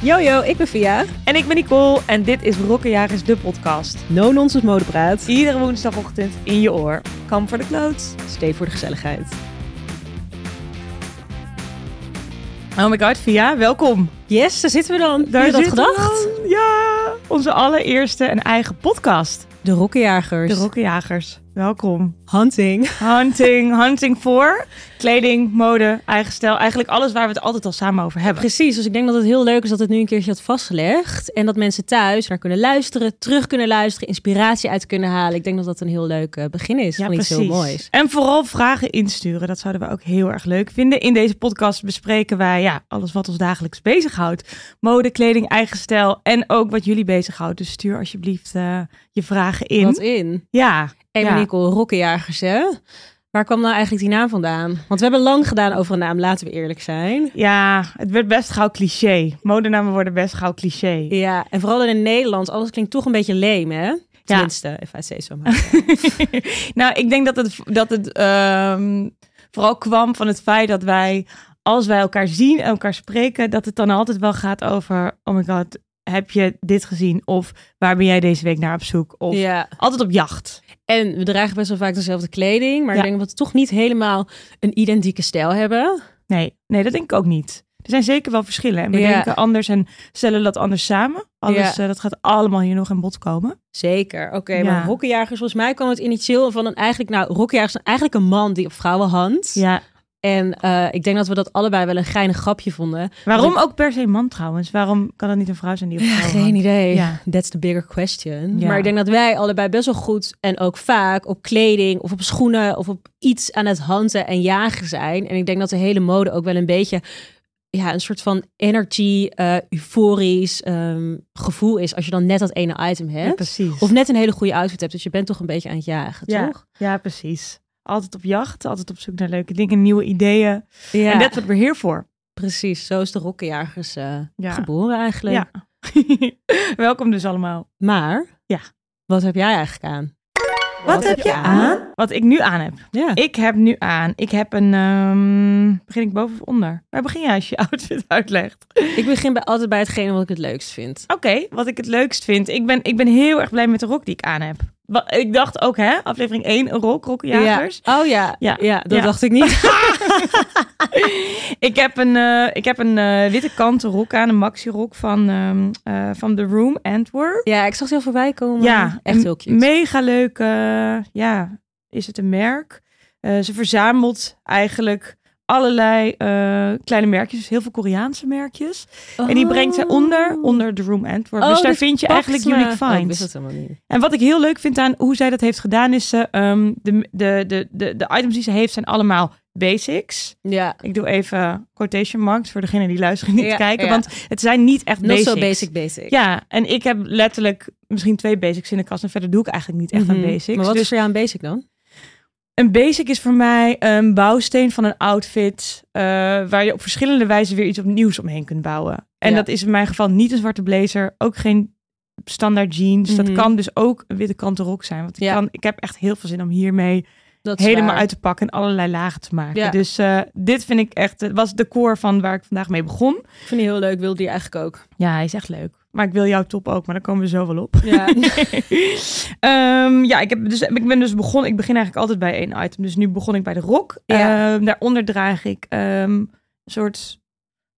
Yo yo, ik ben Via. En ik ben Nicole en dit is Rokkenjagers, de podcast. No nonsense modepraat. Iedere woensdagochtend in je oor. Kam voor de clothes. Stay voor de gezelligheid. Oh my god, Via, welkom. Yes, daar zitten we dan. Daar Heb je dat gedacht? dan. Ja, onze allereerste en eigen podcast. De Rokkenjagers. De Rokkenjagers. Welkom. Hunting. Hunting, hunting voor kleding, mode, eigen stijl. Eigenlijk alles waar we het altijd al samen over hebben. Precies, dus ik denk dat het heel leuk is dat het nu een keertje had vastgelegd. En dat mensen thuis naar kunnen luisteren, terug kunnen luisteren, inspiratie uit kunnen halen. Ik denk dat dat een heel leuk eh, begin is van iets heel moois. En vooral vragen insturen. Dat zouden we ook heel erg leuk vinden. In deze podcast bespreken wij ja, alles wat ons dagelijks bezighoudt. Mode, kleding, eigen stijl en ook wat jullie bezighoudt. Dus stuur alsjeblieft eh, je vragen in. Wat in. Ja. En ja. Nicole, Rokkenjagers hè? Waar kwam nou eigenlijk die naam vandaan? Want we hebben lang gedaan over een naam, laten we eerlijk zijn. Ja, het werd best gauw cliché. Modenamen worden best gauw cliché. Ja, en vooral in het Nederlands, alles klinkt toch een beetje leem, hè? Tenminste, if I say so nou, ik denk dat het, dat het ehm, vooral kwam van het feit dat wij, als wij elkaar zien en elkaar spreken, dat het dan altijd wel gaat over, oh my god, heb je dit gezien? Of waar ben jij deze week naar op zoek? Of ja. altijd op jacht. En we dragen best wel vaak dezelfde kleding, maar Ja. ik denk dat we toch niet helemaal een identieke stijl hebben. Nee, nee, dat denk ik ook niet. Er zijn zeker wel verschillen. En we Ja. denken anders en stellen dat anders samen. Alles, Ja. eh, dat gaat allemaal hier nog in bod komen. Zeker, oké. Maar Rokkenjagers, volgens mij kwam het initieel van een eigenlijk, nou, Rokkenjagers is eigenlijk een man die op vrouwen handt. Ja. En eh, ik denk dat we dat allebei wel een geinig grapje vonden. Waarom ook per se man trouwens? Waarom kan het niet een vrouw zijn die op Ja, vrouw geen hangt? idee. Ja. That's the bigger question. Ja. Maar ik denk dat wij allebei best wel goed en ook vaak op kleding of op schoenen of op iets aan het handen en jagen zijn. En ik denk dat de hele mode ook wel een beetje ja, een soort van energy, eh, euforisch ehm, gevoel is als je dan net dat ene item Ja, hebt. precies. of net een hele goede outfit hebt. Dus je bent toch een beetje aan het jagen, ja. toch? Ja, precies. Altijd op jacht, altijd op zoek naar leuke dingen, nieuwe ideeën. Ja, En dat wat we're here voor. precies. Zo is de rokkenjagers eh, Ja. geboren eigenlijk. Ja. Welkom dus allemaal. Maar, Ja. wat heb jij eigenlijk aan? Wat ik nu aan heb. Ja. Ik heb nu aan. Ik heb een. ehm, begin ik boven of onder? Waar begin jij als je outfit uitlegt? Ik begin bij, altijd bij hetgene wat ik het leukst vind. Oké, wat ik het leukst vind. Ik ben, ik ben heel erg blij met de rok die ik aan heb. Ik dacht ook, hè, aflevering 1, een rok, rokkenjagers. Ja. Oh ja. Ja. ja, dat Ja. dacht ik niet. ik heb een, eh, ik heb een eh, witte kanten rok aan, een maxi rok van, ehm, eh, van The Room Antwerp. ja, ik zag ze heel voorbij komen. Ja, echt heel cute. Mega leuk, ja, is het een merk. Ze verzamelt eigenlijk allerlei eh, kleine merkjes, dus heel veel Koreaanse merkjes. En die brengt zij onder, onder The Room Antwerp. Oh, dus daar vind je eigenlijk me. unique Oh, finds. niet. En wat ik heel leuk vind aan hoe zij dat heeft gedaan, is ze, ehm, de, de, de, de, de items die ze heeft zijn allemaal basics. Ja, Ik doe even quotation marks voor degene die luisteren niet Ja, kijken, ja. want het zijn niet echt not basics. so basic basic. Ja, en ik heb letterlijk misschien twee basics in de kast en verder doe ik eigenlijk niet echt Mhm. aan basics. Maar wat dus is voor jou een basic dan? Een basic is voor mij een bouwsteen van een outfit eh, waar je op verschillende wijzen weer iets opnieuws omheen kunt bouwen. En Ja. dat is in mijn geval niet een zwarte blazer, ook geen standaard jeans. Mhm. Dat kan dus ook een witte kanten rok zijn. Want ik, Ja. kan, ik heb echt heel veel zin om hiermee Dat helemaal waar. uit te pakken en allerlei lagen te maken. Ja. Dus eh, dit vind ik echt, het was de core van waar ik vandaag mee begon. Ik vind die heel leuk, wilde die eigenlijk ook. Ja, hij is echt leuk. Maar ik wil jouw top ook, maar daar komen we zo wel op. Ja. Ehm, ja, ik, heb dus, ik ben dus begonnen. Ik begin eigenlijk altijd bij één item. Dus nu begon ik bij de rok. Ja. Ehm, daaronder draag ik ehm, een soort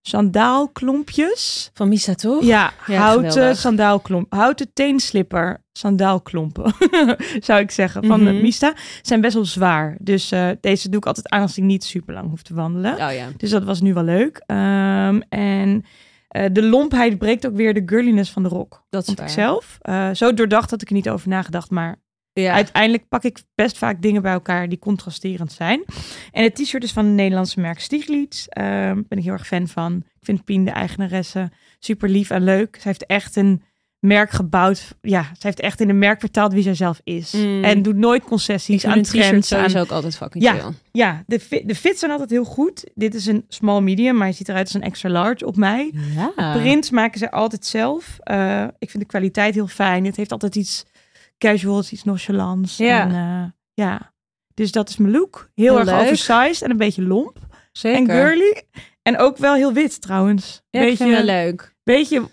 sandaalklompjes. Van Misa toch? Ja, Ja, houten geweldig. sandaalklomp. Houten teenslipper sandaalklompen, zou ik zeggen, van Mhm. Mista. Zijn best wel zwaar. Dus eh, deze doe ik altijd aan als ik niet super lang hoef te wandelen. Oh ja. Dus dat was nu wel leuk. Ehm, en eh, de lompheid breekt ook weer de girliness van de rok. Dat is ik zelf. Eh, zo doordacht had ik er niet over nagedacht. Maar Ja. uiteindelijk pak ik best vaak dingen bij elkaar die contrasterend zijn. En het t-shirt is van het Nederlandse merk Stieglitz. Ehm ben ik heel erg fan van. Ik vind Pien, de eigenaresse, super lief en leuk. Ze heeft echt een merk gebouwd. Ja, ze heeft echt in een merk vertaald wie zij zelf is. Mm. En doet nooit concessies aan trends. Aan, sowieso ook altijd fucking Ja. chill. ja, de, fit, de fits zijn altijd heel goed. Dit is een small medium, maar je ziet eruit als een extra large op mij. Ja. Prints maken ze altijd zelf. Eh, ik vind de kwaliteit heel fijn. Het heeft altijd iets casuals, iets nonchalants. Ja. En, eh, ja. Dus dat is mijn look. Heel, Heel erg leuk. oversized en een beetje lomp. Zeker. En girly. En ook wel heel wit trouwens. Ja, ik beetje, vind leuk. beetje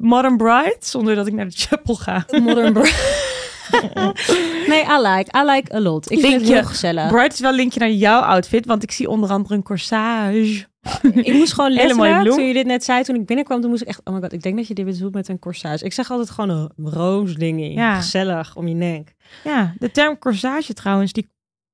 Modern Bride, zonder dat ik naar de chapel ga. Modern bra- nee, I like. I like a lot. Ik vind het heel gezellig. Bride is wel een linkje naar jouw outfit, want ik zie onder andere een corsage. ik moest gewoon letterlijk, toen je dit net zei, toen ik binnenkwam, toen moest ik echt, oh my god, ik denk dat je dit bedoelt met een corsage. Ik zeg altijd gewoon een roosdingie. Ja. Gezellig om je nek. Ja, de term corsage trouwens, die,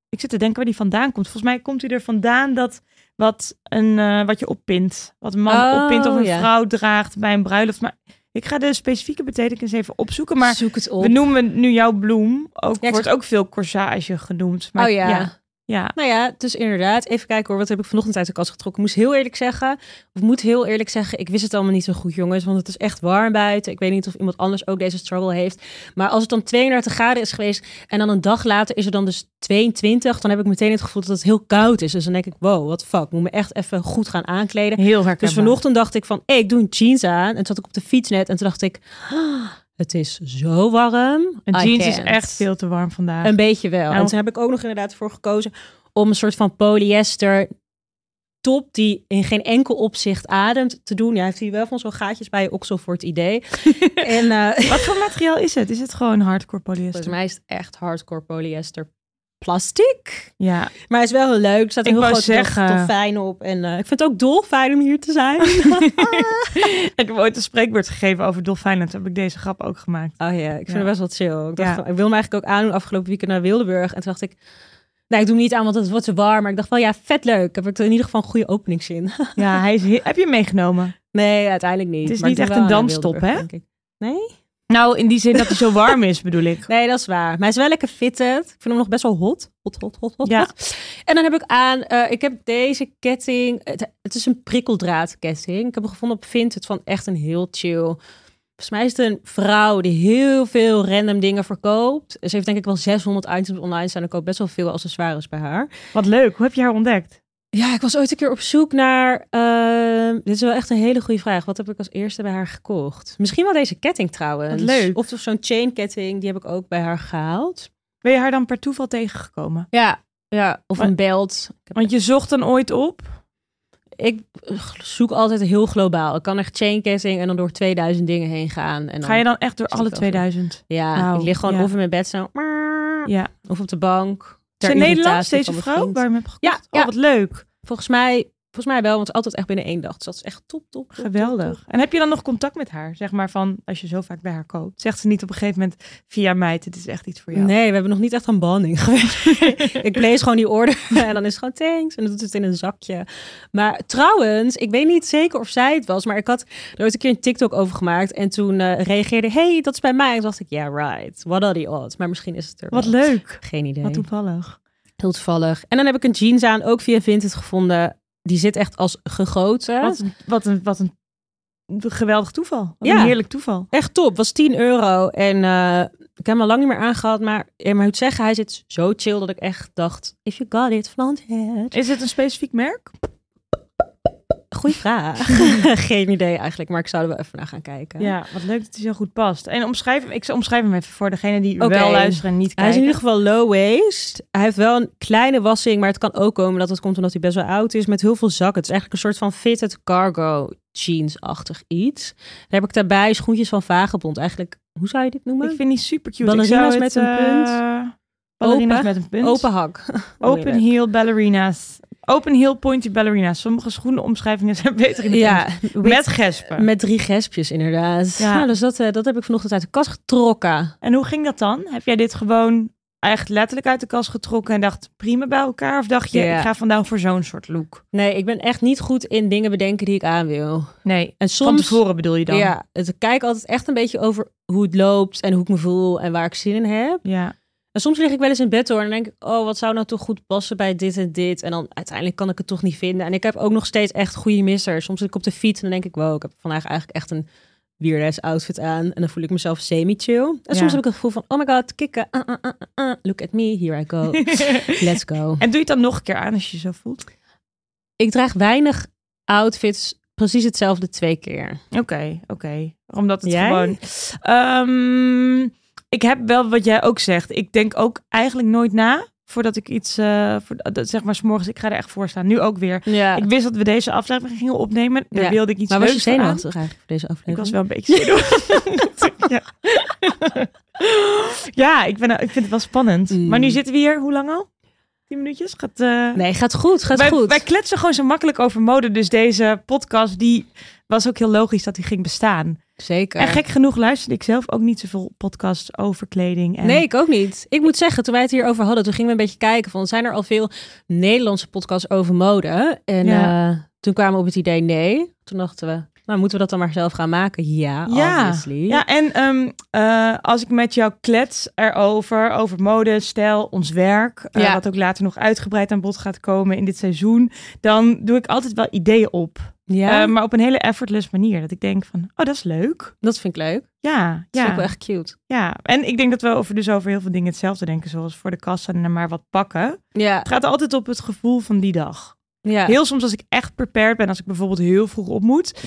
ik zit te denken waar die vandaan komt. Volgens mij komt hij er vandaan dat wat, een, eh, wat je oppint. Wat een man Oh, oppint of een ja. vrouw draagt bij een bruiloft. Maar ik ga de specifieke betekenis even opzoeken. Maar Zoek het op. we noemen nu jouw bloem. Ook, wordt ook veel corsage genoemd. Maar oh ja. Ja. Nou ja, dus inderdaad, even kijken hoor, wat heb ik vanochtend uit de kast getrokken? Ik moest heel eerlijk zeggen, of moet heel eerlijk zeggen, ik wist het allemaal niet zo goed jongens, want het is echt warm buiten. Ik weet niet of iemand anders ook deze struggle heeft. Maar als het dan 32 graden is geweest en dan een dag later is er dan dus 22, dan heb ik meteen het gevoel dat het heel koud is. Dus dan denk ik, wow, wat fuck, moet me echt even goed gaan aankleden. Heel herkenbaar. Dus vanochtend dacht ik van, hey, ik doe een jeans aan. En toen zat ik op de fiets net en toen dacht ik, ah, het is zo warm. Een jeans is echt veel te warm vandaag. Een beetje wel. Nou. En toen heb ik ook nog inderdaad voor gekozen om een soort van polyester top die in geen enkel opzicht ademt te doen. Ja, heeft hij wel van zo'n gaatjes bij je oksel voor het idee. en eh, Wat voor materiaal is het? Is het gewoon hardcore polyester? volgens mij is het echt hardcore polyester plastic. Ja, Maar hij is wel heel leuk. Er staat een Ik heel groot zeggen- dolfijn op. En eh, ik vind het ook dolfijn om hier te zijn. ik heb ooit een spreekwoord gegeven over dolfijnen. Toen heb ik deze grap ook gemaakt. Oh ja, ik vind Ja. het best wel chill. Ik, dacht Ja. ik wil me eigenlijk ook aandoen afgelopen weekend naar Wildeburg. En toen dacht ik, nee, ik doe hem niet aan, want het wordt te warm. Maar ik dacht wel, ja, vet leuk. Heb ik er in ieder geval een goede openingszin. Ja, hij is he- heb je hem meegenomen? Nee, uiteindelijk niet. Het is Maar niet echt een Wildeburg, hè? Nee? Nou, in die zin dat hij zo warm is, bedoel ik. Nee, dat is waar. Maar hij is wel lekker fitted. Ik vind hem nog best wel hot. Hot, hot, hot, hot. Ja. hot. En dan heb ik aan, eh, ik heb deze ketting. Het, het is een prikkeldraadketting. Ik heb hem gevonden op Vinted van echt een heel chill. Volgens mij is het een vrouw die heel veel random dingen verkoopt. Ze heeft denk ik wel 600 items online staan. Ik koop best wel veel accessoires bij haar. Wat leuk. Hoe heb je haar ontdekt? Ja, ik was ooit een keer op zoek naar. ehm, dit is wel echt een hele goede vraag. Wat heb ik als eerste bij haar gekocht? Misschien wel deze ketting trouwens. Wat leuk. Of zo'n chain ketting, die heb ik ook bij haar gehaald. Ben je haar dan per toeval tegengekomen? Ja, ja. Of een belt. Want je zocht dan ooit op. ik zoek altijd heel globaal. Ik kan echt chain ketting en dan door 2000 dingen heen gaan. En dan, Ga je dan echt door alle ik over. 2000? Ja, Nou, ik lig gewoon ja. of in mijn bed zo. Ja. Of op de bank. Is ter in Nederland irritatie deze vrouw waar je hem hebt gekocht? ja. Oh, wat leuk. Volgens mij, volgens mij wel, want het is altijd echt binnen één dag. Dus dat is echt top, top, Geweldig. top. En heb je dan nog contact met haar? Zeg maar van, als je zo vaak bij haar koopt. Zegt ze niet op een gegeven moment via mij, dit is echt iets voor jou. Nee, we hebben nog niet echt een banding geweest. ik lees gewoon die order en dan is het gewoon thanks. En dan doet het in een zakje. Maar trouwens, ik weet niet zeker of zij het was, maar ik had er ooit een keer een TikTok over gemaakt. En toen eh, reageerde, hey, dat is bij mij. En toen dacht ik, ja, right. What are the odds? Maar misschien is het er Wat wel. leuk. Geen idee. Wat toevallig. Heel toevallig. En dan heb ik een jeans aan, ook via Vinted gevonden. Die zit echt als gegoten. Wat een, wat een, wat een geweldig toeval. Wat Ja. een heerlijk toeval. Echt top. Was 10 euro. En eh, ik heb hem al lang niet meer aangehad. Maar, maar ik moet zeggen, hij zit zo chill dat ik echt dacht... If you got it, flaunt it. Is het een specifiek merk? Goeie vraag. Geen idee eigenlijk, maar ik zou er wel even naar gaan kijken. Ja, wat leuk dat hij zo goed past. En omschrijf hem, ik omschrijf hem even voor degene die Oké. wel luisteren en niet Hij is kijken. in ieder geval low waist. Hij heeft wel een kleine wassing, maar het kan ook komen dat het komt omdat hij best wel oud is. Met heel veel zakken. Het is eigenlijk een soort van fitted cargo jeans-achtig iets. Dan heb ik daarbij schoentjes van Vagebond. Eigenlijk, hoe zou je dit noemen? Ik vind die super cute. Ballerina's met het, een punt. eh, ballerina's Open. met een punt. Open hak. Open Moeilijk. heel ballerina's. Open heel pointy ballerina's. Sommige schoenenomschrijvingen zijn beter in de Ja, Met met, gespen. met drie gespjes inderdaad. Ja. Dus dat, eh, dat heb ik vanochtend uit de kast getrokken. En hoe ging dat dan? Heb jij dit gewoon echt letterlijk uit de kast getrokken en dacht prima bij elkaar? Of dacht je, Ja. ik ga vandaag voor zo'n soort look? Nee, ik ben echt niet goed in dingen bedenken die ik aan wil. Nee, En van soms... tevoren bedoel je dan? Ja, het, ik kijk altijd echt een beetje over hoe het loopt en hoe ik me voel en waar ik zin in heb. Ja. Soms lig ik wel eens in bed door en dan denk ik, oh, wat zou nou toch goed passen bij dit en dit. En dan uiteindelijk kan ik het toch niet vinden. En ik heb ook nog steeds echt goede missers. Soms zit ik op de fiets en dan denk ik, wow, ik heb vandaag eigenlijk echt een weird outfit aan. En dan voel ik mezelf semi-chill. En soms heb ik het gevoel van, oh my god, kikken. Uh, uh, uh, uh, uh. Look at me, here I go. Let's go. en doe je het dan nog een keer aan als je je zo voelt? Ik draag weinig outfits precies hetzelfde twee keer. Oké, oké. Omdat het Jij? gewoon... Ehm, ik heb wel wat jij ook zegt. Ik denk ook eigenlijk nooit na voordat ik iets, eh, voor, dat, zeg maar, 's morgens, ik ga er echt voor staan. Nu ook weer. Ja. Ik wist dat we deze aflevering gingen opnemen. Daar Ja. wilde ik iets maar was je zenuwachtig eigenlijk voor deze aflevering? Ik was wel een beetje zenuwachtig. ja. ja, ik, ben, ik vind het wel spannend. Mm. Maar nu zitten we hier, hoe lang al? Tien minuutjes? Gaat, eh, Nee, gaat goed, gaat wij, goed. wij kletsen gewoon zo makkelijk over mode. Dus deze podcast, die was ook heel logisch dat die ging bestaan. Zeker. En gek genoeg luisterde ik zelf ook niet zoveel podcasts over kleding. En... Nee, ik ook niet. Ik moet zeggen, toen wij het hierover hadden, toen gingen we een beetje kijken van, zijn er al veel Nederlandse podcasts over mode? En Ja. eh, toen kwamen we op het idee nee. Toen dachten we, nou moeten we dat dan maar zelf gaan maken? Ja, Ja, obviously. ja en ehm, eh, als ik met jou klets erover, over mode, stijl, ons werk, eh, Ja. wat ook later nog uitgebreid aan bod gaat komen in dit seizoen, dan doe ik altijd wel ideeën op. Ja, Eh, maar op een hele effortless manier. Dat ik denk van, oh, dat is leuk. dat vind ik leuk. Ja, Dat ja, ook wel echt cute. ja. En ik denk dat we over, dus over heel veel dingen hetzelfde denken, zoals voor de kassa en er maar wat pakken. Ja, Het gaat altijd op het gevoel van die dag. ja. Heel soms als ik echt prepared ben, als ik bijvoorbeeld heel vroeg op moet,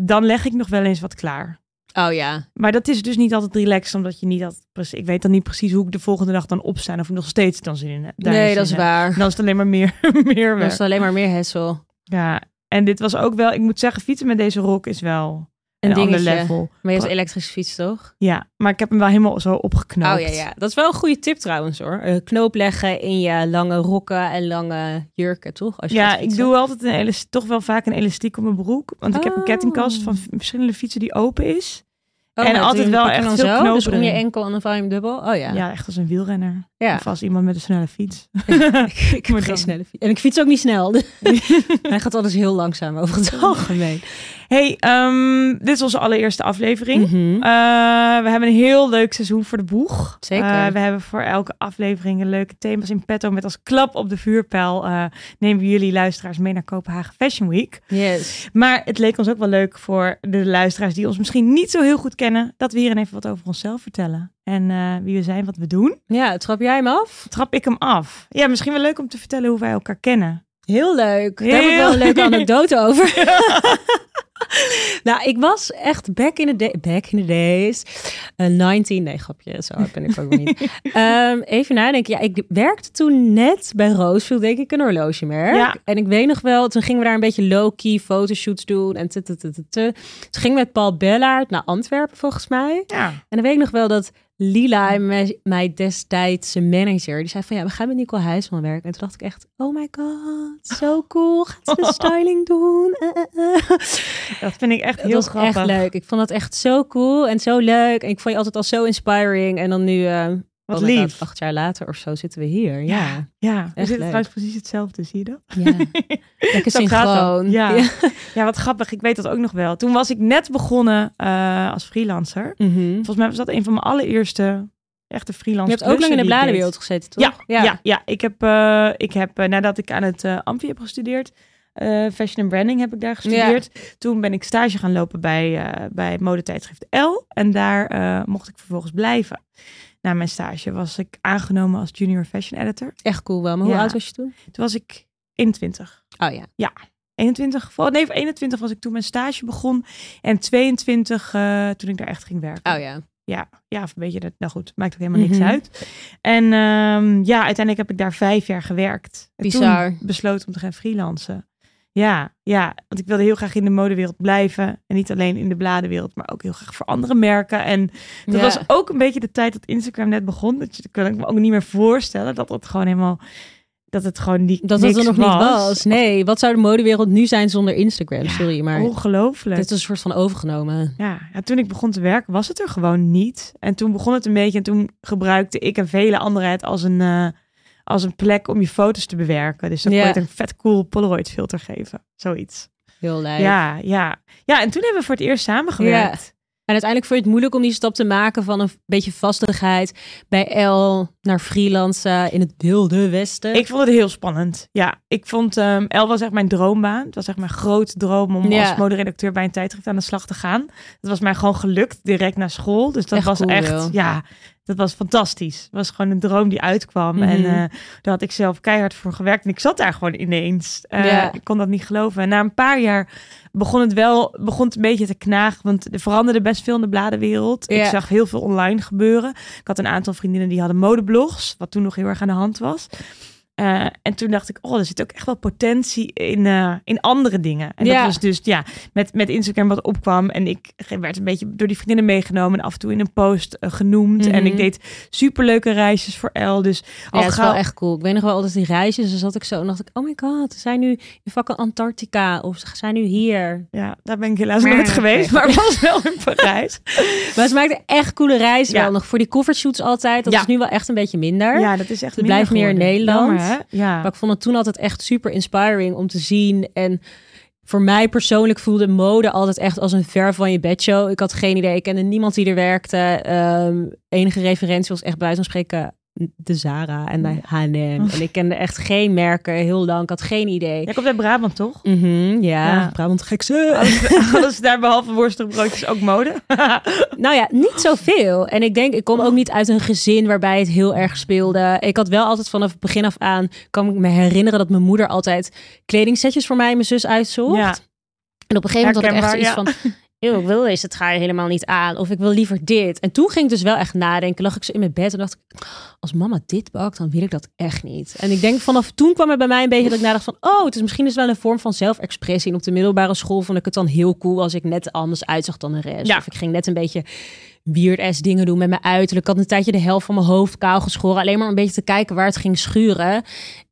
dan leg ik nog wel eens wat klaar. Oh ja. Maar dat is dus niet altijd relaxed, omdat je niet altijd precies. Ik weet dan niet precies hoe ik de volgende dag dan opsta of ik nog steeds dan zin in heb. Nee, dat is waar. Dan is het alleen maar meer, meer werk. is alleen maar meer hessel. Ja, en dit was ook wel. Ik moet zeggen, fietsen met deze rok is wel Een een, ander level. Maar je hebt een elektrische fiets, toch? Ja, maar ik heb hem wel helemaal zo opgeknoopt. Oh ja, ja. Dat is wel een goede tip trouwens hoor. Eh, knoop leggen in je lange rokken en lange jurken, toch? Als je Ja, ik doe altijd een elas- toch wel vaak een elastiek op mijn broek. Want ik heb een Oh. kettingkast van verschillende fietsen die open is. Oh, en altijd wel echt dan veel zo, knopen Dus om je enkel en dan je hem dubbel? Oh ja. Ja, echt als een wielrenner. Ja. Of als iemand met een snelle fiets. ik heb geen snelle fiets. En ik fiets ook niet snel. Hij gaat alles heel langzaam over het algemeen. Hey, ehm, dit is onze allereerste aflevering. Mhm. Eh, we hebben een heel leuk seizoen voor de boeg. Zeker. Eh, we hebben voor elke aflevering een leuke thema's in petto. Met als klap op de vuurpijl eh, nemen we jullie luisteraars mee naar Kopenhagen Fashion Week. Yes. Maar het leek ons ook wel leuk voor de luisteraars die ons misschien niet zo heel goed kennen. Dat we hier even wat over onszelf vertellen. En eh, wie we zijn, wat we doen. Ja, trap jij hem af? Trap ik hem af. Ja, misschien wel leuk om te vertellen hoe wij elkaar kennen. Heel leuk. Daar heb ik wel een leuke leuk. anekdote over. nou, ik was echt back in the, day, back in the days. eh 19, nee grapje, zo ben ik ook niet. Ehm, even nadenken. Ja, ik werkte toen net bij Roosevelt, denk ik, een horlogemerk. Ja. En ik weet nog wel, toen gingen we daar een beetje low-key fotoshoots doen. En te, te, te, te, te. Toen ging ik met Paul Bellaert naar Antwerpen, volgens mij. Ja. En dan weet ik nog wel dat Lila, mij, mij destijds zijn manager, die zei van ja, we gaan met Nicole Huisman werken. En toen dacht ik echt, oh my god, zo cool. Gaat ze styling doen? Eh, eh, eh. Dat vind ik echt Dat heel was grappig. echt leuk. Ik vond dat echt zo cool en zo leuk. En ik vond je altijd al zo inspiring. En dan nu, Wat oh God, lief. acht jaar later of zo zitten we hier. Ja, Ja, we zitten trouwens precies hetzelfde, zie je dat? ja. Lekker synchroon. Ja. Ja, wat grappig. Ik weet dat ook nog wel. Toen was ik net begonnen eh, als freelancer. Mhm. Volgens mij was dat een van mijn allereerste echte Je freelance hebt ook lang in de bladenwereld gezeten, toch? Ja, ja. ja, Ik heb, eh, ik heb eh, nadat ik aan het Amfi heb gestudeerd, fashion and branding heb ik daar gestudeerd. Toen ben ik stage gaan lopen bij, bij modetijdschrift L. En daar mocht ik vervolgens blijven. Na mijn stage was ik aangenomen als junior fashion editor. Echt cool wel. Maar hoe Ja. oud was je toen? Toen was ik 21. Oh ja. 21, voor- nee, voor 21 was ik toen mijn stage begon. En 22 eh, toen ik daar echt ging werken. Oh ja. Ja, ja, of een beetje dat. Nou goed, maakt ook helemaal niks Mhm. uit. En ehm, ja, uiteindelijk heb ik daar vijf jaar gewerkt. En Bizar. Toen besloten om te gaan freelancen. Ja, ja, want ik wilde heel graag in de modewereld blijven. En niet alleen in de bladenwereld, maar ook heel graag voor andere merken. En dat Ja. was ook een beetje de tijd dat Instagram net begon. Dat, je, dat kan ik me ook niet meer voorstellen. Dat het gewoon helemaal, dat het gewoon niet Dat het er nog niet was. Nee, wat zou de modewereld nu zijn zonder Instagram? Ja, Sorry, maar Ongelooflijk. dit is een soort van overgenomen. Ja, ja, toen ik begon te werken was het er gewoon niet. En toen begon het een beetje en toen gebruikte ik en vele anderen het als een, eh, als een plek om je foto's te bewerken. Dus dan kon Ja. je het een vet cool Polaroid filter geven. Zoiets. Heel lijp. Ja, ja. Ja, en toen hebben we voor het eerst samengewerkt. En uiteindelijk vond je het moeilijk om die stap te maken van een beetje vastigheid bij L naar freelancen in het wilde westen. Ik vond het heel spannend. Ja, ik vond ehm El was echt mijn droombaan. Het was echt mijn grote droom om Ja. als moderedacteur bij een tijdschrift aan de slag te gaan. Het was mij gewoon gelukt direct na school. Dus dat Echt was cool, echt, ja, Dat was fantastisch. Het was gewoon een droom die uitkwam. En eh, daar had ik zelf keihard voor gewerkt. En ik zat daar gewoon ineens. Eh. Ik kon dat niet geloven. En na een paar jaar begon het wel begon het een beetje te knagen. Want er veranderde best veel in de bladenwereld. Ik zag heel veel online gebeuren. Ik had een aantal vriendinnen die hadden modeblogs. Wat toen nog heel erg aan de hand was. Eh, en toen dacht ik, oh, er zit ook echt wel potentie in, eh, in andere dingen. En dat was dus, ja, met, met Instagram wat opkwam. En ik werd een beetje door die vriendinnen meegenomen. En af en toe in een post eh, genoemd. En Mhm. ik deed superleuke reisjes voor El. Dus Ja, het is wel echt cool. Ik weet nog wel altijd die reisjes. Dus zat ik zo en dacht ik, oh my god, ze zijn nu in vakken Antarctica. Of ze zijn nu hier. Ja, daar ben ik helaas Maar- nooit geweest. Maar was wel in Parijs. Maar ze maakten echt coole reizen Ja. wel nog. Voor die covershoots altijd. Dat Ja. is nu wel echt een beetje minder. Ja, dat is echt Het blijft meer in. Nederland. Ja. Maar ik vond het toen altijd echt super inspiring om te zien. En voor mij persoonlijk voelde mode altijd echt als een ver van je bedshow. Ik had geen idee. Ik kende niemand die er werkte. Ehm, enige referentie was echt bij spreken de Zara en de H&M. En ik kende echt geen merken heel lang. Ik had geen idee. Jij komt uit Brabant, toch? Mhm, ja, Ja. Brabant gekse. Alles, alles daar behalve worstenbroodjes ook mode. Nou ja, niet zoveel. En ik denk, ik kom ook niet uit een gezin waarbij het heel erg speelde. Ik had wel altijd vanaf het begin af aan, kan ik me herinneren dat mijn moeder altijd kledingsetjes voor mij en mijn zus uitzocht. Ja. En op een gegeven moment had ik echt zoiets van, ik wil deze trui helemaal niet aan. Of ik wil liever dit. En toen ging ik dus wel echt nadenken. Lag ik zo in mijn bed en dacht ik, als mama dit bakt, dan wil ik dat echt niet. En ik denk vanaf toen kwam er bij mij een beetje dat ik nadacht van, oh, het is misschien dus wel een vorm van zelfexpressie. En op de middelbare school vond ik het dan heel cool als ik net anders uitzag dan de rest. Ja. Of ik ging net een beetje weird ass dingen doen met mijn uiterlijk. Ik had een tijdje de helft van mijn hoofd kaal geschoren. Alleen maar een beetje te kijken waar het ging schuren.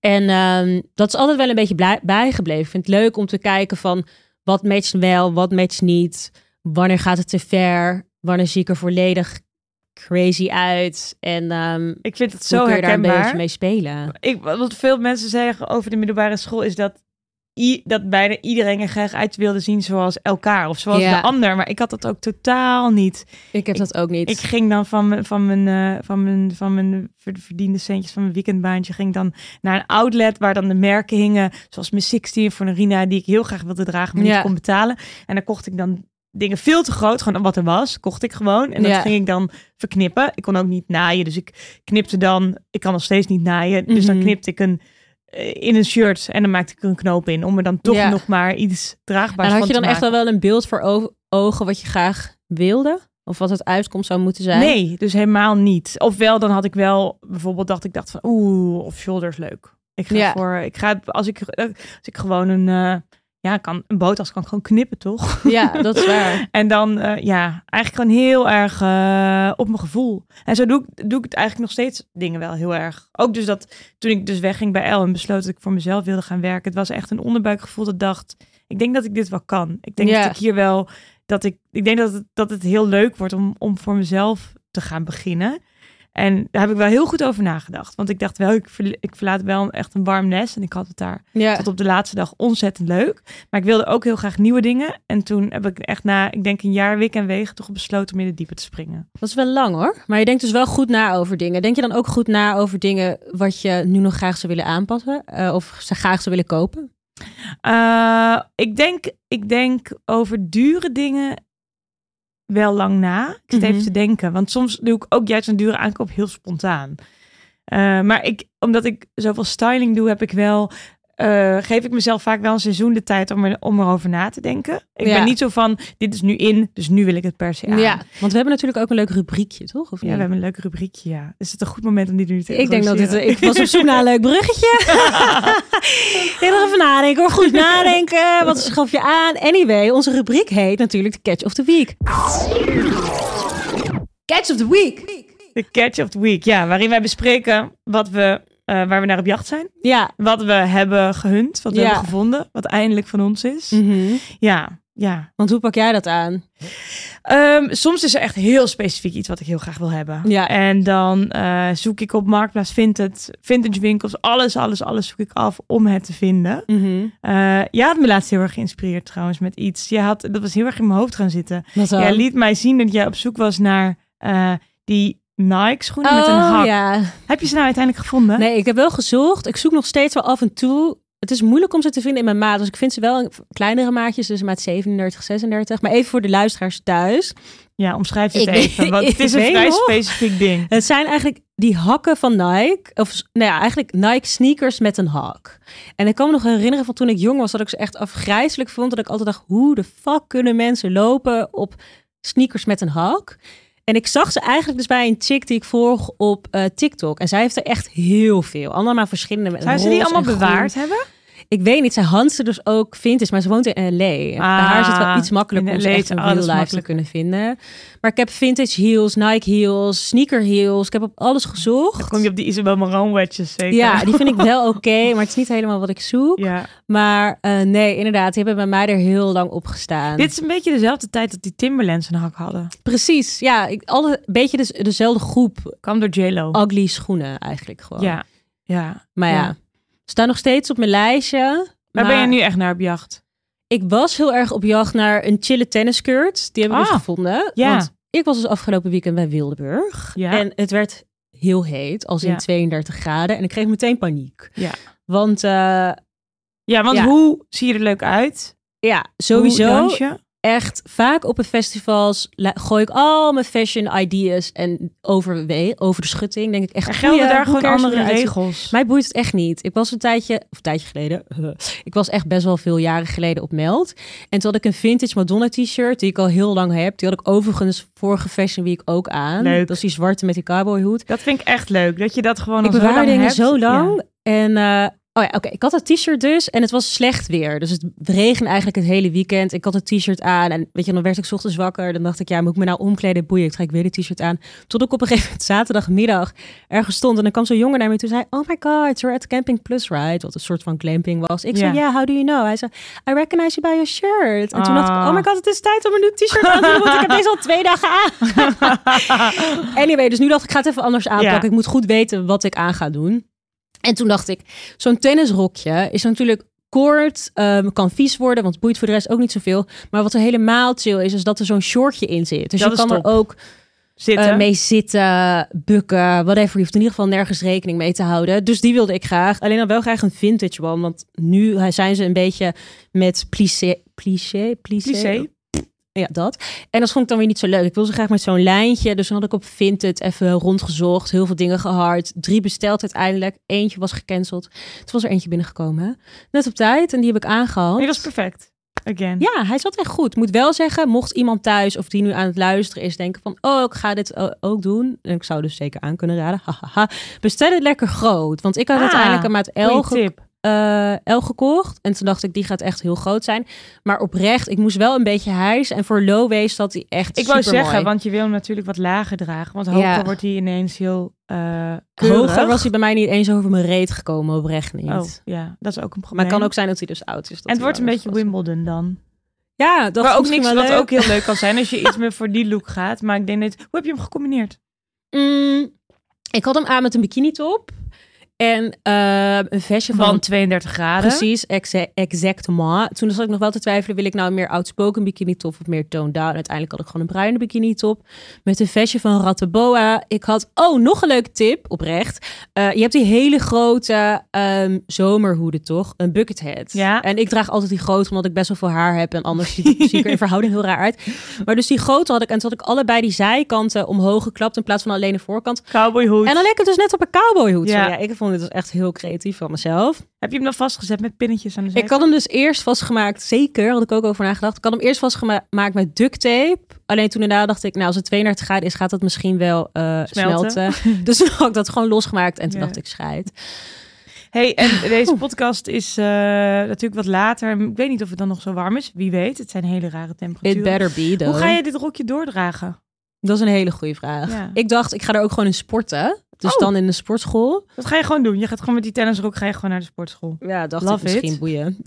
En ehm, dat is altijd wel een beetje bijgebleven. Ik vind het leuk om te kijken van wat matcht wel, wat matcht niet. Wanneer gaat het te ver? Wanneer zie ik er volledig crazy uit? En ehm Ik vind het zo je daar een beetje herkenbaar. mee spelen? Ik, wat veel mensen zeggen over de middelbare school is dat, i, dat bijna iedereen er graag uit wilde zien zoals elkaar of zoals Ja. de ander. Maar ik had dat ook totaal niet. Ik heb dat ook niet. Ik ging dan van mijn, van mijn, eh, van mijn, van mijn ver- verdiende centjes van mijn weekendbaantje, ging dan naar een outlet waar dan de merken hingen, zoals mijn 16 voor Narina, die ik heel graag wilde dragen, maar Ja. niet kon betalen. En dan kocht ik dan dingen veel te groot, gewoon wat er was, kocht ik gewoon. En dat Ja. ging ik dan verknippen. Ik kon ook niet naaien, dus ik knipte dan, ik kan nog steeds niet naaien, dus dan Mhm. knipte ik een in een shirt en dan maakte ik een knoop in om er dan toch Ja. nog maar iets draagbaars en had van je dan echt al wel een beeld voor ogen wat je graag wilde? Of wat het uitkomst zou moeten zijn? Nee, dus helemaal niet. Ofwel, dan had ik wel bijvoorbeeld dacht ik dacht van oeh, of shoulders leuk. Ik ga Ja. voor, ik ga als ik als ik gewoon een eh, ja, kan een bootjas kan ik gewoon knippen toch? Ja, dat is waar. En dan eh, ja, eigenlijk gewoon heel erg eh, op mijn gevoel. En zo doe ik, doe ik het eigenlijk nog steeds dingen wel heel erg. Ook dus dat toen ik dus wegging bij El en besloot dat ik voor mezelf wilde gaan werken. Het was echt een onderbuikgevoel dat dacht, ik denk dat ik dit wel kan. Ik denk Ja. dat ik hier wel, dat ik, ik denk dat het, dat het heel leuk wordt om, om voor mezelf te gaan beginnen. En daar heb ik wel heel goed over nagedacht. Want ik dacht wel, ik, verl- ik verlaat wel echt een warm nest. En ik had het daar Ja. tot op de laatste dag ontzettend leuk. Maar ik wilde ook heel graag nieuwe dingen. En toen heb ik echt na, ik denk een jaar wik en wegen, toch besloten om in het diepe te springen. Dat is wel lang hoor. Maar je denkt dus wel goed na over dingen. Denk je dan ook goed na over dingen wat je nu nog graag zou willen aanpassen? Eh, of ze graag zou willen kopen? Eh, ik, denk, ik denk over dure dingen wel lang na. Ik zit Mhm. even te denken. Want soms doe ik ook juist een dure aankoop heel spontaan. Eh, maar ik, omdat ik zoveel styling doe, heb ik wel... eh, geef ik mezelf vaak wel een seizoen de tijd om, er, om erover na te denken. Ik Ja. ben niet zo van, dit is nu in, dus nu wil ik het per se aan. Ja. want we hebben natuurlijk ook een leuk rubriekje, toch? Of Ja, we hebben een leuk rubriekje, ja. Is het een goed moment om die nu te Ik denk dat dit... Ik was op zoek naar een leuk bruggetje. Heel even nadenken hoor. Goed nadenken. Wat schaf je aan? Anyway, onze rubriek heet natuurlijk de Catch of the Week. Catch of the Week. De Catch of the Week, ja. Waarin wij bespreken wat we, eh, waar we naar op jacht zijn. Ja. Wat we hebben gehunt, wat we Ja. hebben gevonden. Wat eindelijk van ons is. Mhm. Ja, ja. Want hoe pak jij dat aan? Ehm, soms is er echt heel specifiek iets wat ik heel graag wil hebben. Ja. En dan eh, zoek ik op Marktplaats Vintage, vintage winkels. Alles, alles, alles zoek ik af om het te vinden. Mhm. Eh je had me laatst heel erg geïnspireerd trouwens met iets. Je had, dat was heel erg in mijn hoofd gaan zitten. Jij liet mij zien dat jij op zoek was naar die Nike schoenen met een Oh hak. ja. Heb je ze nou uiteindelijk gevonden? Nee, ik heb wel gezocht. Ik zoek nog steeds wel af en toe het is moeilijk om ze te vinden in mijn maat. Dus ik vind ze wel in kleinere maatjes, dus maat 37, 36. Maar even voor de luisteraars thuis. Ja, omschrijf het Ik- even. Want het is een vrij nog. specifiek ding. Het zijn eigenlijk die hakken van Nike. Of nou ja, eigenlijk Nike sneakers met een hak. En ik kan me nog herinneren van toen ik jong was, dat ik ze echt afgrijzelijk vond. Dat ik altijd dacht, hoe de fuck kunnen mensen lopen op sneakers met een hak? En ik zag ze eigenlijk dus bij een chick die ik volg op eh, TikTok. En zij heeft er echt heel veel. Allemaal verschillende. met Zou ze die allemaal groen. bewaard hebben? Ik weet niet, zij handste dus ook vintage, maar ze woont in LA. Bij Ah, haar is het wel iets makkelijker om ze echt is in real life te makkelijk. kunnen vinden. Maar ik heb vintage heels, Nike heels, sneaker heels. Ik heb op alles gezocht. Dan kom je op die Isabel Marant wedges zeker? Ja, die vind ik wel oké, maar het is niet helemaal wat ik zoek. Ja. Maar eh, nee, inderdaad, die hebben bij mij er heel lang op gestaan. Dit is een beetje dezelfde tijd dat die Timberlands een hak hadden. Precies, ja, ik, alle, een beetje dus, dezelfde groep Kwam door J-Lo. ugly schoenen eigenlijk gewoon. Ja. Ja. Maar ja, Ja. Staan nog steeds op mijn lijstje. Waar maar ben je nu echt naar op jacht? Ik was heel erg op jacht naar een chille tennisskirt. Die heb ik dus Ah, gevonden. ja. Want ik was dus afgelopen weekend bij Wildeburg. Ja. En het werd heel heet, als in Ja. 32 graden. En ik kreeg meteen paniek. Ja. Want eh, Ja, want hoe zie je er leuk uit? ja, sowieso? Echt vaak op een festivals gooi ik al mijn fashion ideas en over, over de schutting. Denk ik echt, Er gelden daar gewoon andere regels. Mij boeit het echt niet. Ik was een tijdje, of een tijdje geleden, ik was echt best wel veel jaren geleden op Meld. En toen had ik een vintage Madonna t-shirt, die ik al heel lang heb. Die had ik overigens vorige Fashion Week ook aan. Leuk. Dat is die zwarte met die cowboyhoed. Dat vind ik echt leuk. Dat je dat gewoon Ik al zo bewaar lang dingen hebt. zo Ja. lang. En eh, oh ja, oké. Ik had dat t-shirt dus en het was slecht weer. Dus het regende eigenlijk het hele weekend. Ik had het t-shirt aan en weet je, dan werd ik ochtends wakker. Dan dacht ik, ja, moet ik me nou omkleden? Boeien, ik trek weer de t-shirt aan. Tot ik op een gegeven moment zaterdagmiddag ergens stond en dan kwam zo'n jongen naar me toe en zei, oh my god, you're at Camping Plus, right? Wat een soort van glamping was. Ik zei, Ja. yeah, how do you know? Hij zei, I recognize you by your shirt. En toen dacht ik, Ah. oh my god, het is tijd om een nieuw t-shirt aan te doen, want ik heb deze al twee dagen aan. Anyway, dus nu dacht ik, ik ga het even anders aanpakken. Ik moet goed weten wat ik aan ga doen. En toen dacht ik, zo'n tennisrokje is natuurlijk kort, ehm, kan vies worden, want het boeit voor de rest ook niet zoveel. Maar wat er helemaal chill is, is dat er zo'n shortje in zit. Dus Dat je kan top. er ook Zitten. eh, mee zitten, bukken, whatever. Je hoeft in ieder geval nergens rekening mee te houden. Dus die wilde ik graag. Alleen dan wel graag een vintage one, want nu zijn ze een beetje met plissé, plissé, plissé. Ja, dat. En dat vond ik dan weer niet zo leuk. Ik wil ze graag met zo'n lijntje. Dus dan had ik op Vinted even rondgezocht. Heel veel dingen gehard. Drie besteld uiteindelijk. Eentje was gecanceld. Toen was er eentje binnengekomen. hè. Net op tijd. En die heb ik aangehaald. Dat is perfect. Again. Ja, hij zat echt goed. Moet wel zeggen, mocht iemand thuis of die nu aan het luisteren is, denken van, oh, ik ga dit ook doen. En ik zou dus zeker aan kunnen raden. Bestel het lekker groot. Want ik had Ah, uiteindelijk een maat L, Goeie ge- tip. Eh, L gekocht. En toen dacht ik, die gaat echt heel groot zijn. Maar oprecht, ik moest wel een beetje hijs. En voor low waist had hij echt Ik wou zeggen, want je wil hem natuurlijk wat lager dragen. Want hoger Ja. wordt hij ineens heel eh Hoger was hij bij mij niet eens over mijn reet gekomen, oprecht niet. Oh, ja, dat is ook een probleem. Maar het kan ook zijn dat hij dus oud is. dat en het wordt een beetje. Wimbledon dan. Ja, dat maar is ook niks wat leuk. ook heel leuk kan zijn als je iets meer voor die look gaat. Maar ik denk net, hoe heb je hem gecombineerd? Mm, ik had hem aan met een bikini top. En eh, een vestje van... Van 32 graden. Precies, exa- exactement. Toen zat ik nog wel te twijfelen, wil ik nou een meer outspoken bikini top of meer toned down? Uiteindelijk had ik gewoon een bruine bikini top met een vestje van Rattenboa. Ik had, oh, nog een leuke tip, oprecht. Eh, je hebt die hele grote ehm, zomerhoeden, toch? Een bucket hat. Ja. En ik draag altijd die grote, omdat ik best wel veel haar heb en anders ziet zie ik er in verhouding heel raar uit. Maar dus die grote had ik en toen had ik allebei die zijkanten omhoog geklapt in plaats van alleen de voorkant. Cowboyhoed. En dan leek het dus net op een cowboyhoed. Ja. Ja. ja, ik vond dit dus echt heel creatief van mezelf. Heb je hem dan vastgezet met pinnetjes aan de Ik had hem dus eerst vastgemaakt, zeker, had ik ook over nagedacht. Ik had hem eerst vastgemaakt met duct tape. Alleen toen daarna dacht ik, nou als het 32 graden is, gaat dat misschien wel eh, Smelten. smelten. dus toen had ik dat gewoon losgemaakt en toen Ja. dacht ik, scheid. Hey, en deze podcast is eh, natuurlijk wat later. Ik weet niet of het dan nog zo warm is. Wie weet, het zijn hele rare It temperaturen. better be though. Hoe ga je dit rokje doordragen? Dat is een hele goede vraag. Ja. Ik dacht, ik ga er ook gewoon in sporten. Dus Oh. dan in de sportschool. Wat ga je gewoon doen? Je gaat gewoon met die tennisrok ga je gewoon naar de sportschool. Ja, dacht Love ik misschien boeien.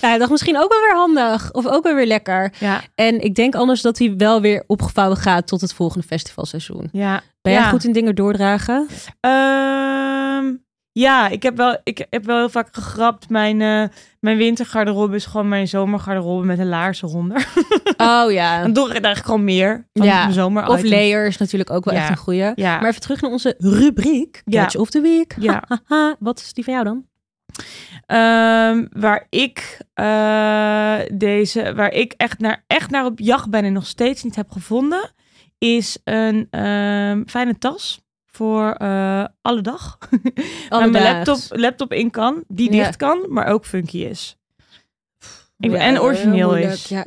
ja, ik dacht misschien ook wel weer handig. Of ook wel weer lekker. ja, En ik denk anders dat hij wel weer opgevouwen gaat tot het volgende festivalseizoen. ja. Ben jij Ja. goed in dingen doordragen? Ehm, ja, ik heb, wel, ik heb wel heel vaak gegrapt. Mijn, eh, mijn wintergarderobe is gewoon mijn zomergarderobe met een laars eronder. Oh ja. Dan doe ik eigenlijk gewoon meer van Ja, mijn zomer Of layers natuurlijk ook wel Ja. echt een goeie. Ja, Maar even terug naar onze rubriek. Ja. Catch of the Week. Ja. Wat is die van jou dan? Ehm, waar ik eh, deze, waar ik echt naar, echt naar op jacht ben en nog steeds niet heb gevonden, is een ehm, fijne tas voor eh, alle dag. Waar mijn laptop, laptop in kan, die Ja. dicht kan, maar ook funky is. Ik ben, Ja, en origineel is. Ja,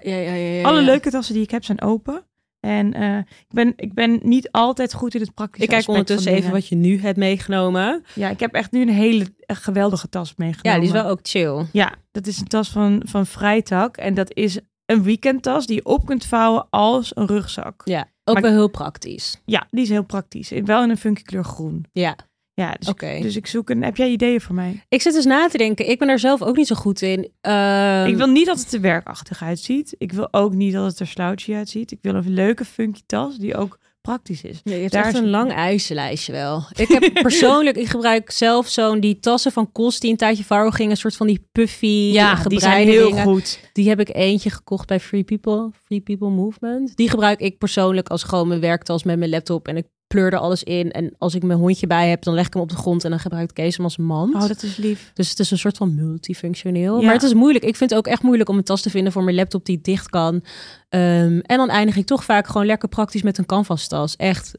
Alle leuke tassen die ik heb zijn open. En eh, ik, ben, ik ben niet altijd goed in het praktische Ik kijk ondertussen even wat je nu hebt meegenomen. Ja, ik heb echt nu een hele geweldige tas meegenomen. Ja, die is wel ook chill. Ja, dat is een tas van, van Vrijtak. En dat is een weekendtas die je op kunt vouwen als een rugzak. Ja, ook Maar- wel heel praktisch. Ja, die is heel praktisch. Wel in een funky kleur groen. Ja, Ja, dus, Oké. ik, dus ik zoek een... Heb jij ideeën voor mij? ik zit dus na te denken. Ik ben daar zelf ook niet zo goed in. Ehm, ik wil niet dat het er werkachtig uitziet. Ik wil ook niet dat het er slouchy uitziet. Ik wil een leuke funky tas die ook praktisch is. Ja, je hebt Daar echt is- een lang eisenlijstje wel. Ik heb persoonlijk, ik gebruik zelf zo'n die tassen van Kost die een tijdje viral gingen. Een soort van die puffy die zijn heel goed. Die heb ik eentje gekocht bij Free People, Free People Movement. Die gebruik ik persoonlijk als gewoon mijn werktas met mijn laptop. En ik pleur er alles in. En als ik mijn hondje bij heb, dan leg ik hem op de grond. En dan gebruik ik Kees hem als mand. Oh, dat is lief. Dus het is een soort van multifunctioneel. Ja. Maar het is moeilijk. Ik vind het ook echt moeilijk om een tas te vinden voor mijn laptop die dicht kan. Ehm, en dan eindig ik toch vaak gewoon lekker praktisch met een canvas tas. Echt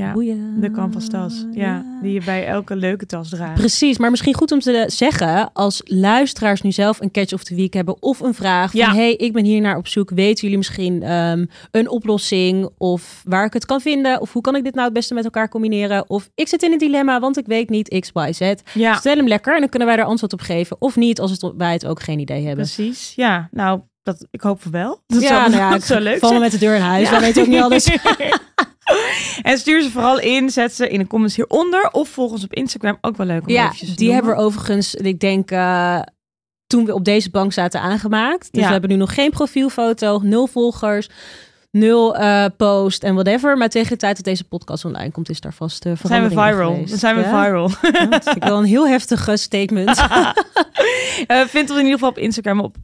Ja, boeien. De canvas tas. Ja, die je bij elke leuke tas draagt. Precies, maar misschien goed om te zeggen, als luisteraars nu zelf een catch of the week hebben of een vraag van Ja. hey, ik ben hier naar op zoek, weten jullie misschien ehm, een oplossing of waar ik het kan vinden of hoe kan ik dit nou het beste met elkaar combineren of ik zit in een dilemma, want ik weet niet X, Y, Z. Ja, Stel hem lekker en dan kunnen wij er antwoord op geven of niet als het, wij het ook geen idee hebben. precies. Ja, nou, dat, ik hoop voor wel. Dat ja, zou, nou ja, dat zou leuk vallen met de deur in huis, Ja. wij weten ook niet alles. en stuur ze vooral in, zet ze in de comments hieronder of volg ons op Instagram. Ook wel leuk om Ja, eventjes te die noemen. hebben we overigens, ik denk, eh, toen we op deze bank zaten aangemaakt. Dus Ja. we hebben nu nog geen profielfoto, nul volgers, nul eh, post en whatever. Maar tegen de tijd dat deze podcast online komt, is daar vast uh, zijn we viral. Dan zijn we viral. Ja, dat vind ik wel een heel heftig eh, statement. Eh, vind ons in ieder geval op Instagram op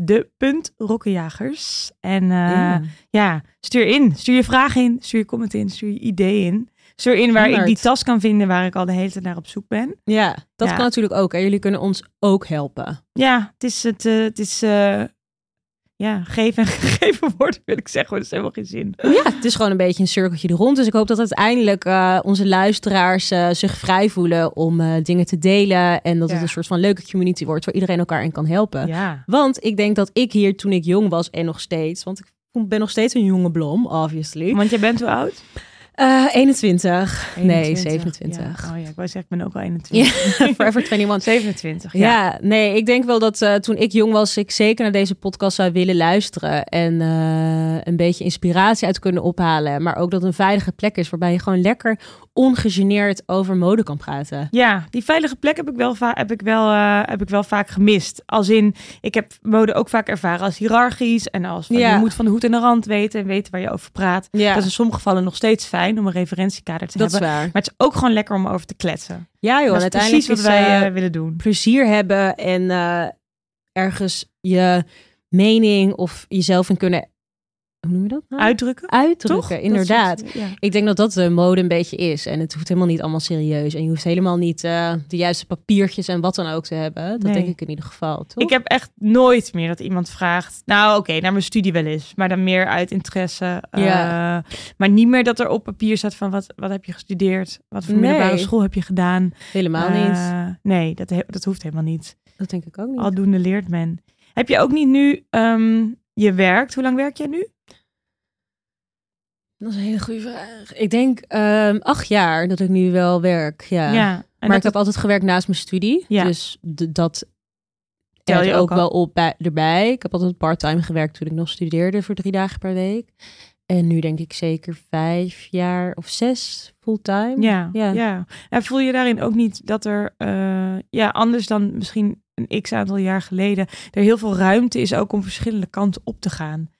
de.rokkenjagers. En Ja. ja, stuur in. Stuur je vraag in. Stuur je comment in. Stuur je idee in. Stuur in waar ik die tas kan vinden waar ik al de hele tijd naar op zoek ben. Ja, dat Ja. kan natuurlijk ook. En jullie kunnen ons ook helpen. Ja, het is het. het is ja, geven en gegeven worden wil ik zeggen. maar Dat is helemaal geen zin. Ja, het is gewoon een beetje een cirkeltje er rond. Dus ik hoop dat uiteindelijk eh, onze luisteraars eh, zich vrij voelen om eh, dingen te delen. En dat het een soort van leuke community wordt waar iedereen elkaar in kan helpen. Ja. Want ik denk dat ik hier toen ik jong was en nog steeds, want ik ben nog steeds een jonge blom, obviously. Want jij bent hoe oud? Eh 21. Nee, 21. 27. Ja. Oh ja, ik wou zeggen, ik ben ook al 21. Ja, Forever 21. 27, ja. Ja. nee, ik denk wel dat eh, toen ik jong was, ik zeker naar deze podcast zou willen luisteren. En eh, een beetje inspiratie uit kunnen ophalen. Maar ook dat het een veilige plek is waarbij je gewoon lekker ongegeneerd over mode kan praten. Ja, die veilige plek heb ik wel, heb ik wel, eh, heb ik wel vaak gemist. Als in, ik heb mode ook vaak ervaren als hiërarchisch. En als van, Ja. je moet van de hoed en de rand weten en weten waar je over praat. Ja, Dat is in sommige gevallen nog steeds fijn om een referentiekader te dat is hebben. waar. Maar het is ook gewoon lekker om over te kletsen. Ja joh, dat is uiteindelijk precies wat wij eh, eh, willen doen. plezier hebben en eh, ergens je mening of jezelf in kunnen, hoe noem je dat nou? Uitdrukken, Uitdrukken, toch? Inderdaad. ja. Ik denk dat dat de mode een beetje is. En het hoeft helemaal niet allemaal serieus. En je hoeft helemaal niet eh, de juiste papiertjes en wat dan ook te hebben. Dat Nee. denk ik in ieder geval, toch? Ik heb echt nooit meer dat iemand vraagt. Nou, oké, naar mijn studie wel eens. Maar dan meer uit interesse. Ja. eh, maar niet meer dat er op papier staat van wat, wat heb je gestudeerd? Wat voor Nee. middelbare school heb je gedaan? helemaal niet. Eh, nee, dat, dat hoeft helemaal niet. Dat denk ik ook niet. Aldoende leert men. Heb je ook niet nu ehm, je werkt? Hoe lang werk jij nu? Dat is een hele goede vraag. Ik denk ehm, acht jaar dat ik nu wel werk. Ja. Maar ik heb altijd gewerkt naast mijn studie. Ja. Dus dat Tel je ook, wel op bij, erbij. Ik heb altijd part-time gewerkt toen ik nog studeerde voor drie dagen per week. En nu denk ik zeker vijf jaar of zes fulltime. Ja, Ja. ja. En voel je daarin ook niet dat er, eh, ja, anders dan misschien een x aantal jaar geleden, er heel veel ruimte is ook om verschillende kanten op te gaan?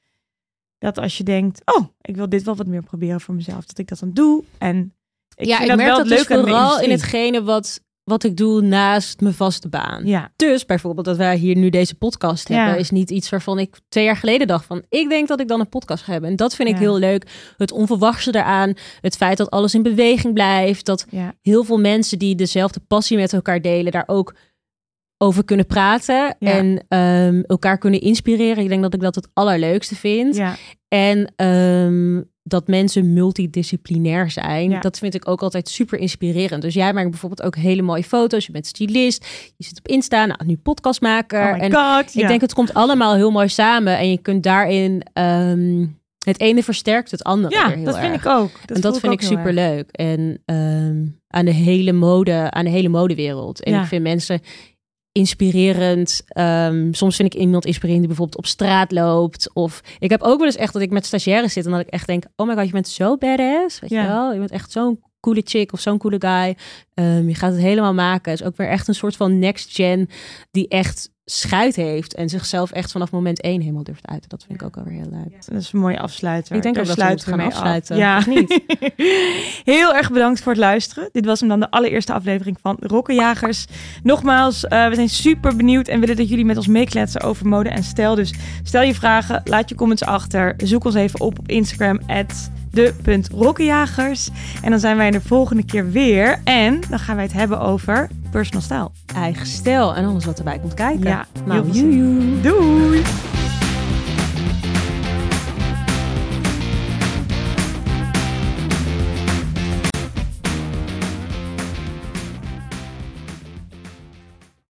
Dat als je denkt, oh, ik wil dit wel wat meer proberen voor mezelf, dat ik dat dan doe. En ik ja, vind ik dat merk wel dat het dus vooral in hetgene wat, wat ik doe naast mijn vaste baan. Ja, Dus bijvoorbeeld dat wij hier nu deze podcast Ja. hebben, is niet iets waarvan ik twee jaar geleden dacht van, ik denk dat ik dan een podcast ga hebben. En dat vind ik heel leuk. Het onverwachte eraan, het feit dat alles in beweging blijft, dat heel veel mensen die dezelfde passie met elkaar delen, daar ook over kunnen praten Ja. en ehm, elkaar kunnen inspireren. Ik denk dat ik dat het allerleukste vind. Ja, En ehm, dat mensen multidisciplinair zijn. Ja. Dat vind ik ook altijd super inspirerend. Dus jij maakt bijvoorbeeld ook hele mooie foto's. Je bent stylist. Je zit op Insta. Nou, nu podcastmaker. oh en god. ik denk het komt allemaal heel mooi samen. En je kunt daarin... ehm, het ene versterkt het andere ja, heel dat vind ik ook. en dat vind ik super leuk. En aan de hele mode, aan de hele modewereld. En Ja. ik vind mensen inspirerend. Ehm, soms vind ik iemand inspirerend die bijvoorbeeld op straat loopt. Of ik heb ook wel eens echt dat ik met stagiaires zit en dat ik echt denk: oh my god, je bent zo badass. Weet Ja. je wel? Je bent echt zo'n coole chick of zo'n coole guy. Ehm, je gaat het helemaal maken. Het is ook weer echt een soort van next gen die echt schuit heeft en zichzelf echt vanaf moment één helemaal durft uit. Dat vind ik ook wel weer heel leuk. Dat is een mooie afsluiter. Ik denk Daar ook dat we mee gaan af. afsluiten, Ja, of niet? Heel erg bedankt voor het luisteren. Dit was hem dan de allereerste aflevering van Rokkenjagers. Nogmaals, eh, we zijn super benieuwd en willen dat jullie met ons meekletsen over mode en stijl. Dus stel je vragen, laat je comments achter. Zoek ons even op op Instagram, de.rokkenjagers. En dan zijn wij de volgende keer weer. En dan gaan wij het hebben over personal stijl. Eigen stijl en alles wat erbij komt kijken. Ja, nou. Doei!